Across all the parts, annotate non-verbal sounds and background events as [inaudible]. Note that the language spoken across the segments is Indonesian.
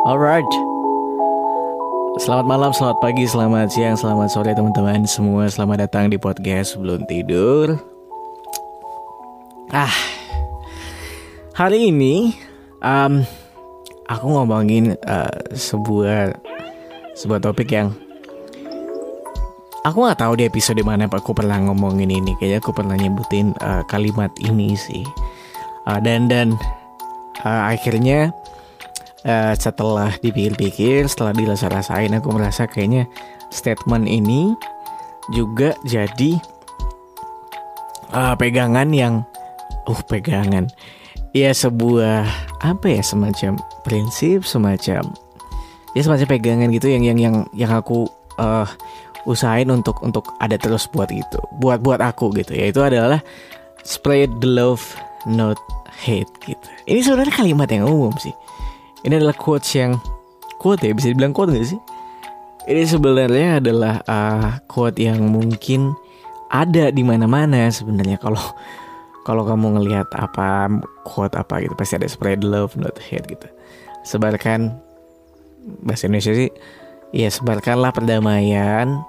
Alright. Selamat malam, selamat pagi, selamat siang, selamat sore teman-teman semua. Selamat datang di podcast sebelum tidur. Ah, hari ini um, aku ngomongin uh, sebuah sebuah topik yang aku nggak tahu di episode mana aku pernah ngomongin ini. Kayaknya aku pernah nyebutin uh, kalimat ini sih. Uh, dan dan uh, akhirnya uh, setelah dipikir-pikir, setelah dirasa-rasain, aku merasa kayaknya statement ini juga jadi uh, pegangan yang, uh pegangan, ya sebuah apa ya semacam prinsip, semacam ya semacam pegangan gitu yang yang yang yang aku uh, usahain untuk untuk ada terus buat itu, buat buat aku gitu. Yaitu adalah spread the love, not hate gitu. Ini sebenarnya kalimat yang umum sih ini adalah quotes yang quote ya bisa dibilang quote gak sih? Ini sebenarnya adalah uh, quote yang mungkin ada di mana-mana sebenarnya kalau kalau kamu ngelihat apa quote apa gitu pasti ada spread love not hate gitu. Sebarkan bahasa Indonesia sih ya sebarkanlah perdamaian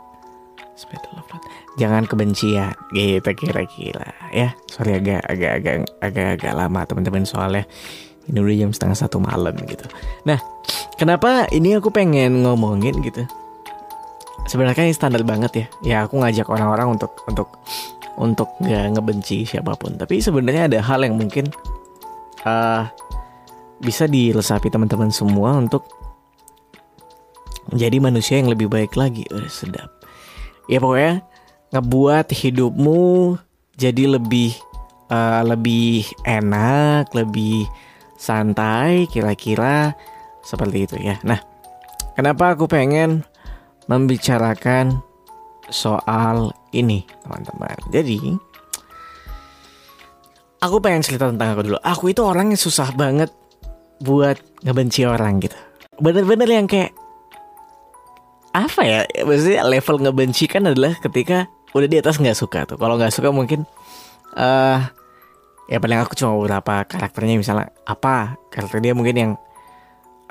spread love not jangan kebencian gitu kira-kira ya sorry agak agak agak agak agak lama teman-teman soalnya ini udah jam setengah satu malam gitu. Nah kenapa ini aku pengen ngomongin gitu? Sebenarnya ini standar banget ya. Ya aku ngajak orang-orang untuk untuk untuk gak ngebenci siapa pun. Tapi sebenarnya ada hal yang mungkin uh, bisa diresapi teman-teman semua untuk menjadi manusia yang lebih baik lagi. Udah sedap. Ya pokoknya ngebuat hidupmu jadi lebih uh, lebih enak lebih santai kira-kira seperti itu ya. Nah, kenapa aku pengen membicarakan soal ini, teman-teman. Jadi, aku pengen cerita tentang aku dulu. Aku itu orang yang susah banget buat ngebenci orang gitu. Bener-bener yang kayak apa ya? Maksudnya level ngebenci kan adalah ketika udah di atas nggak suka tuh. Kalau nggak suka mungkin uh, ya paling aku cuma beberapa karakternya misalnya apa karakter dia mungkin yang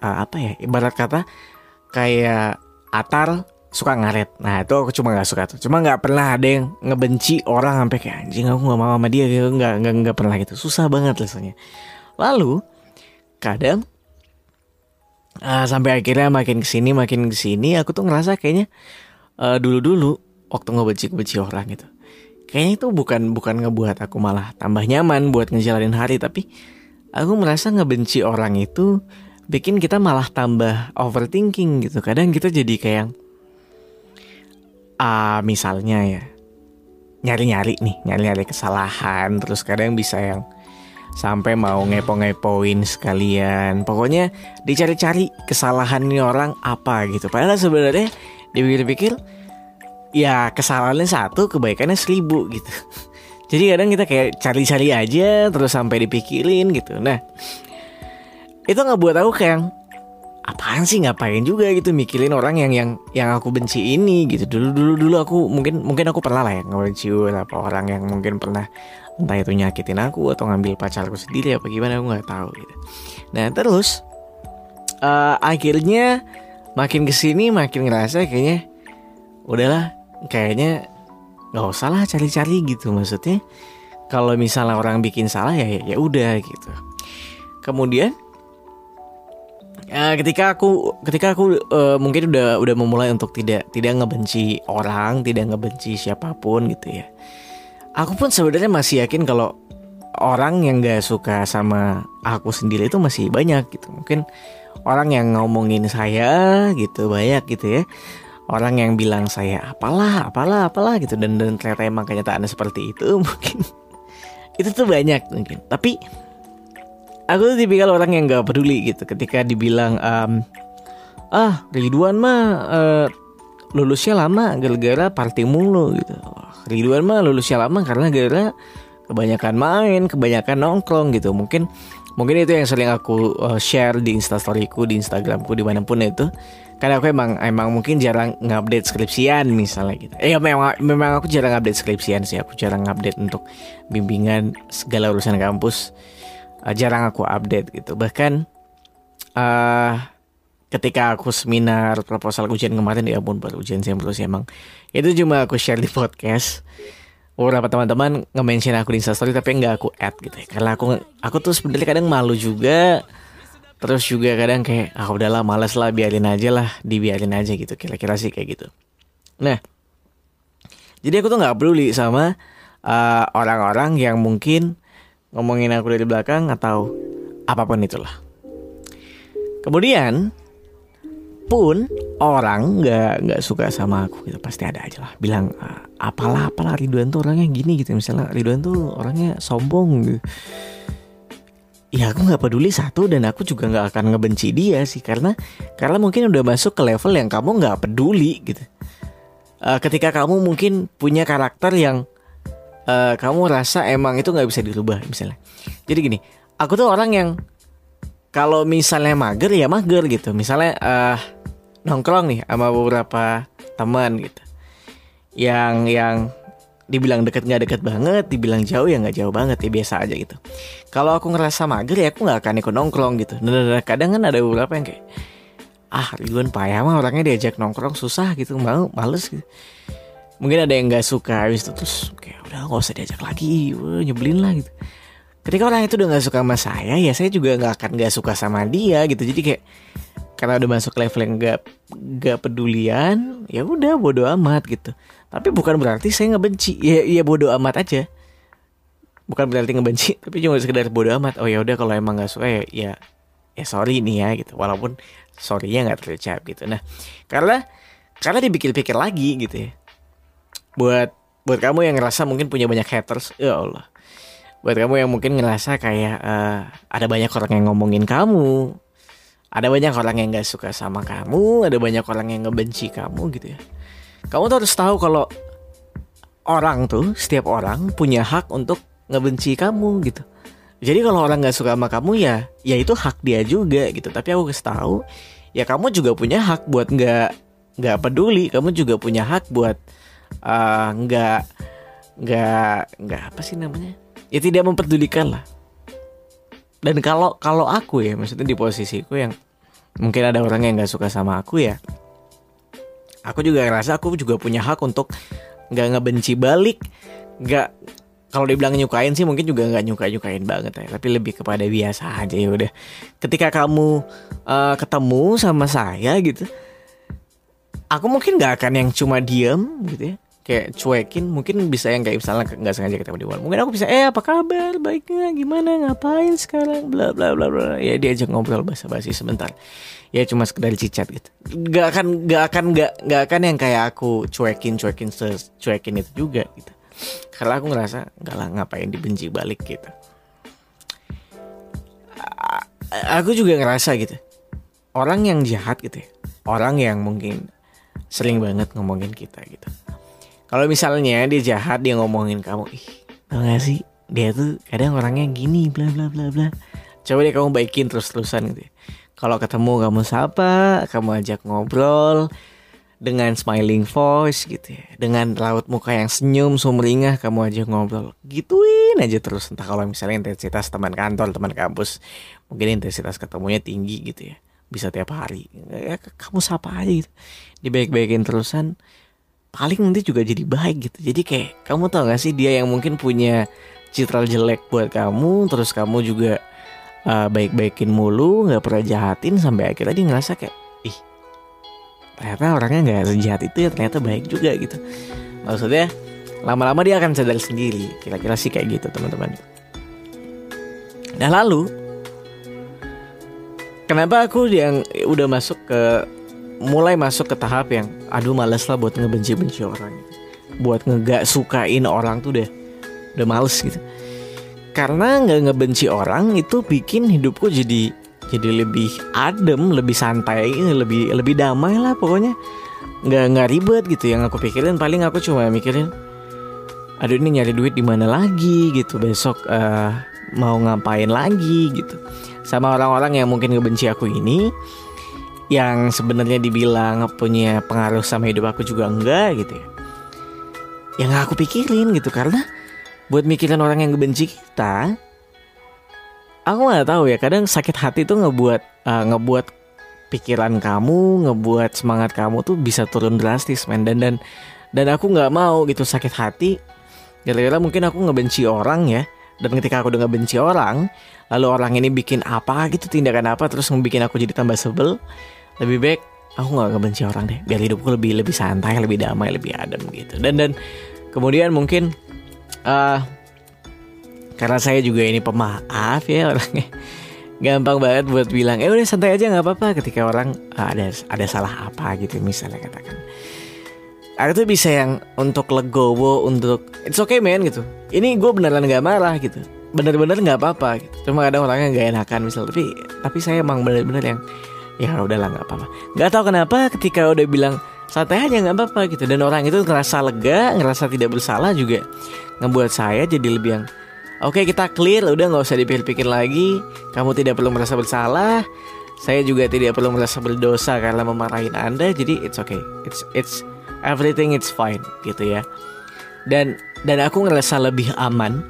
uh, apa ya ibarat kata kayak Atar suka ngaret. Nah itu aku cuma nggak suka tuh. Cuma nggak pernah ada yang ngebenci orang sampai kayak anjing aku nggak mau sama dia. Gitu nggak nggak nggak pernah gitu. Susah banget rasanya. Lalu kadang uh, sampai akhirnya makin ke sini makin ke sini aku tuh ngerasa kayaknya uh, dulu dulu waktu ngebenci ngebenci orang gitu kayaknya itu bukan bukan ngebuat aku malah tambah nyaman buat ngejalanin hari tapi aku merasa ngebenci orang itu bikin kita malah tambah overthinking gitu. Kadang kita jadi kayak ah uh, misalnya ya nyari-nyari nih nyari-nyari kesalahan terus kadang bisa yang sampai mau ngepo-ngepoin sekalian. Pokoknya dicari-cari kesalahan ini orang apa gitu. Padahal sebenarnya dipikir-pikir ya kesalahannya satu kebaikannya seribu gitu. [laughs] Jadi kadang kita kayak cari-cari aja terus sampai dipikirin gitu. Nah itu nggak buat aku kayak apaan sih ngapain juga gitu mikirin orang yang yang yang aku benci ini gitu. Dulu dulu dulu aku mungkin mungkin aku pernah lah ya ngebenci apa orang yang mungkin pernah entah itu nyakitin aku atau ngambil pacarku sendiri apa gimana aku nggak tahu gitu. Nah terus uh, akhirnya makin ke sini makin ngerasa kayaknya udahlah kayaknya nggak usah lah cari-cari gitu. Maksudnya kalau misalnya orang bikin salah ya ya udah gitu. Kemudian ya, ketika aku ketika aku uh, mungkin udah udah memulai untuk tidak tidak ngebenci orang tidak ngebenci siapa pun gitu ya. Aku pun sebenarnya masih yakin kalau orang yang gak suka sama aku sendiri itu masih banyak gitu. Mungkin orang yang ngomongin saya gitu banyak gitu ya orang yang bilang saya apalah apalah apalah gitu. Dan dan ternyata emang kenyataannya seperti itu [laughs] mungkin. Itu tuh banyak mungkin. Tapi aku tuh tipikal orang yang gak peduli gitu. Ketika dibilang um, ah Ridwan mah uh, lulusnya lama gara-gara party mulu gitu. Ridwan mah lulusnya lama karena gara kebanyakan main kebanyakan nongkrong gitu. Mungkin mungkin itu yang sering aku uh, share di instastoryku di instagramku di mana pun itu karena aku emang emang mungkin jarang ngupdate skripsian misalnya gitu. Eh memang memang aku jarang update skripsian sih. Aku jarang update untuk bimbingan segala urusan kampus. Uh, jarang aku update gitu. Bahkan uh, ketika aku seminar proposal ujian kemarin ya ampun baru ujian sih emang itu cuma aku share di podcast beberapa teman-teman nge-mention aku di instastory tapi nggak aku add gitu ya karena aku aku tuh sebenarnya kadang malu juga terus juga kadang kayak ah udahlah males lah biarin aja lah dibiarin aja gitu. Kira-kira sih kayak gitu. Nah jadi aku tuh nggak peduli sama uh, orang-orang uh, yang mungkin ngomongin aku dari belakang atau apa pun itulah. Kemudian pun orang nggak nggak suka sama aku gitu. Pasti ada aja lah. Bilang ah, apalah apalah Ridwan tuh orangnya gini gitu. Misalnya Ridwan tuh orangnya sombong gitu ya aku nggak peduli satu dan aku juga nggak akan ngebenci dia sih karena karena mungkin udah masuk ke level yang kamu nggak peduli gitu. Uh, ketika kamu mungkin punya karakter yang uh, kamu rasa emang itu nggak bisa dirubah misalnya. Jadi gini aku tuh orang yang kalau misalnya mager ya mager gitu. Misalnya uh, nongkrong nih sama beberapa teman gitu. Yang yang dibilang deket nggak deket banget dibilang jauh ya nggak jauh banget ya biasa aja gitu. Kalau aku ngerasa mager ya aku nggak akan ikut nongkrong gitu. Dan kadang kan ada beberapa yang kayak ah Ridwan payah mah orangnya diajak nongkrong susah gitu mau males gitu. Mungkin ada yang nggak suka habis itu terus kayak udah nggak usah diajak lagi Wah, nyebelin lah gitu. Ketika orang itu udah nggak suka sama saya ya saya juga nggak akan nggak suka sama dia gitu. Jadi kayak karena udah masuk level yang gak gak pedulian ya udah bodo amat gitu. Tapi bukan berarti saya ngebenci. Ya ya bodo amat aja. Bukan berarti ngebenci [laughs] tapi cuma sekedar bodo amat. Oh ya udah kalau emang nggak suka ya ya ya sorry nih ya gitu. Walaupun sorrynya nggak terucap gitu. Nah karena karena dipikir-pikir lagi gitu ya. Buat buat kamu yang ngerasa mungkin punya banyak haters ya Allah. Buat kamu yang mungkin ngerasa kayak uh, ada banyak orang yang ngomongin kamu ada banyak orang yang gak suka sama kamu, ada banyak orang yang ngebenci kamu gitu ya. Kamu tuh harus tahu kalau orang tuh, setiap orang punya hak untuk ngebenci kamu gitu. Jadi kalau orang gak suka sama kamu ya, ya itu hak dia juga gitu. Tapi aku kasih tahu, ya kamu juga punya hak buat nggak nggak peduli. Kamu juga punya hak buat uh, nggak nggak nggak apa sih namanya? Ya tidak memperdulikan lah dan kalau kalau aku ya maksudnya di posisiku yang mungkin ada orang yang nggak suka sama aku ya aku juga ngerasa aku juga punya hak untuk nggak ngebenci balik. Nggak kalau dibilang nyukain sih mungkin juga nggak nyuka nyukain banget ya tapi lebih kepada biasa aja ya udah. Ketika kamu uh, ketemu sama saya gitu aku mungkin nggak akan yang cuma diem gitu ya kayak cuekin mungkin bisa yang kayak misalnya nggak sengaja ketemu di mall mungkin aku bisa eh apa kabar? Baiknya? Gimana? Ngapain sekarang? Bla bla bla bla. Ya diajak ngobrol basa basi sebentar. Ya cuma sekedar cicat gitu. Nggak akan nggak akan nggak nggak akan yang kayak aku cuekin cuekin cuekin itu juga gitu. Karena aku ngerasa nggak lah ngapain dibenci balik gitu. Aku juga ngerasa gitu. Orang yang jahat gitu ya. Orang yang mungkin sering banget ngomongin kita gitu kalau misalnya dia jahat dia ngomongin kamu, ih, tau gak sih? Dia tuh kadang orangnya gini, bla bla bla bla. Coba deh kamu baikin terus-terusan gitu. Ya. Kalau ketemu kamu sapa, kamu ajak ngobrol dengan smiling voice gitu ya. Dengan raut muka yang senyum sumringah kamu ajak ngobrol. Gituin aja terus entah kalau misalnya intensitas teman kantor, teman kampus, mungkin intensitas ketemunya tinggi gitu ya. Bisa tiap hari. Ya, kamu sapa aja gitu. Dibaik-baikin terusan paling nanti juga jadi baik gitu. Jadi kayak kamu tau gak sih dia yang mungkin punya citra jelek buat kamu terus kamu juga uh, baik-baikin mulu nggak pernah jahatin sampai akhirnya dia ngerasa kayak ih ternyata orangnya nggak sejahat itu ya ternyata baik juga gitu. Maksudnya lama-lama dia akan sadar sendiri kira-kira sih kayak gitu teman-teman. Nah lalu kenapa aku yang udah masuk ke mulai masuk ke tahap yang aduh males lah buat ngebenci-benci orang. Gitu. buat ngegak sukain orang tuh deh udah males gitu. Karena nggak ngebenci orang itu bikin hidupku jadi jadi lebih adem lebih santai lebih lebih damai lah pokoknya. Nggak nggak ribet gitu. Yang aku pikirin paling aku cuma mikirin aduh ini nyari duit di mana lagi gitu. Besok uh, mau ngapain lagi gitu. Sama orang-orang yang mungkin ngebenci aku ini yang sebenarnya dibilang punya pengaruh sama hidup aku juga enggak gitu ya. Yang aku pikirin gitu. Karena buat mikirin orang yang ngebenci kita aku nggak tahu ya. Kadang sakit hati tuh ngebuat uh, ngebuat pikiran kamu ngebuat semangat kamu tuh bisa turun drastis men. Dan dan dan aku nggak mau gitu sakit hati. Gara-gara mungkin aku ngebenci orang ya. Dan ketika aku udah ngebenci orang lalu orang ini bikin apa gitu tindakan apa terus ngebikin aku jadi tambah sebel lebih baik aku nggak ngebenci orang deh biar hidupku lebih lebih santai lebih damai lebih adem gitu. Dan dan kemudian mungkin uh, karena saya juga ini pemaaf ya orangnya gampang banget buat bilang eh udah santai aja nggak apa-apa. Ketika orang uh, ada ada salah apa gitu misalnya katakan. Aku tuh bisa yang untuk legowo untuk it's okay man gitu. Ini gue beneran nggak marah gitu. Bener-bener nggak apa-apa gitu. cuma kadang orangnya nggak enakan misal. Tapi tapi saya emang bener-bener yang ya udahlah nggak apa-apa. Nggak tahu kenapa ketika udah bilang santai aja nggak apa-apa gitu. Dan orang itu ngerasa lega ngerasa tidak bersalah juga ngebuat saya jadi lebih yang Oke kita clear udah nggak usah dipikir-pikir lagi. Kamu tidak perlu merasa bersalah. Saya juga tidak perlu merasa berdosa karena memarahin anda. Jadi it's okay. It's it's everything it's fine gitu ya. Dan dan aku ngerasa lebih aman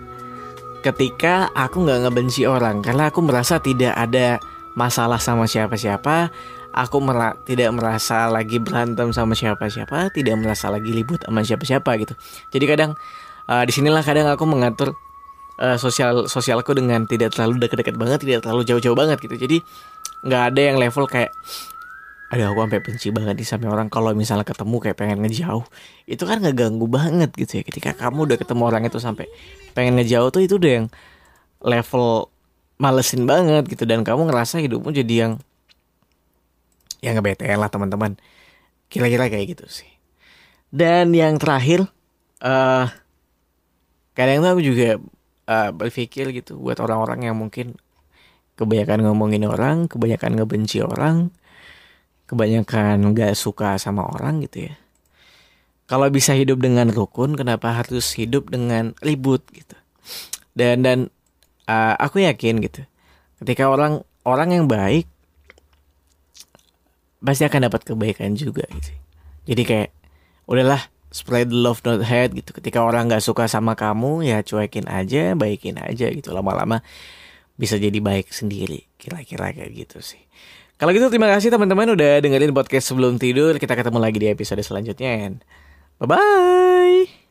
Ketika aku nggak ngebenci orang. Karena aku merasa tidak ada masalah sama siapa-siapa Aku mera tidak merasa lagi berantem sama siapa-siapa Tidak merasa lagi libut sama siapa-siapa gitu. Jadi kadang uh, di sinilah kadang aku mengatur uh, sosial sosialku dengan tidak terlalu dekat-dekat banget, tidak terlalu jauh-jauh banget gitu. Jadi nggak ada yang level kayak ada aku sampai benci banget nih sama orang. Kalau misalnya ketemu kayak pengen ngejauh itu kan nggak ganggu banget gitu ya. Ketika kamu udah ketemu orang itu sampai pengen ngejauh tuh itu udah yang level malesin banget gitu dan kamu ngerasa hidupmu jadi yang yang ngebete lah teman-teman kira-kira kayak gitu sih dan yang terakhir uh, kadang tuh aku juga uh, berpikir gitu buat orang-orang yang mungkin kebanyakan ngomongin orang, kebanyakan ngebenci orang, kebanyakan gak suka sama orang gitu ya. Kalau bisa hidup dengan rukun, kenapa harus hidup dengan ribut gitu? Dan dan uh, aku yakin gitu, ketika orang orang yang baik pasti akan dapat kebaikan juga gitu. Jadi kayak udahlah spread love not hate gitu. Ketika orang nggak suka sama kamu ya cuekin aja baikin aja gitu. Lama-lama bisa jadi baik sendiri kira-kira kayak gitu sih. Kalau gitu terima kasih teman-teman udah dengerin podcast sebelum tidur. Kita ketemu lagi di episode selanjutnya bye bye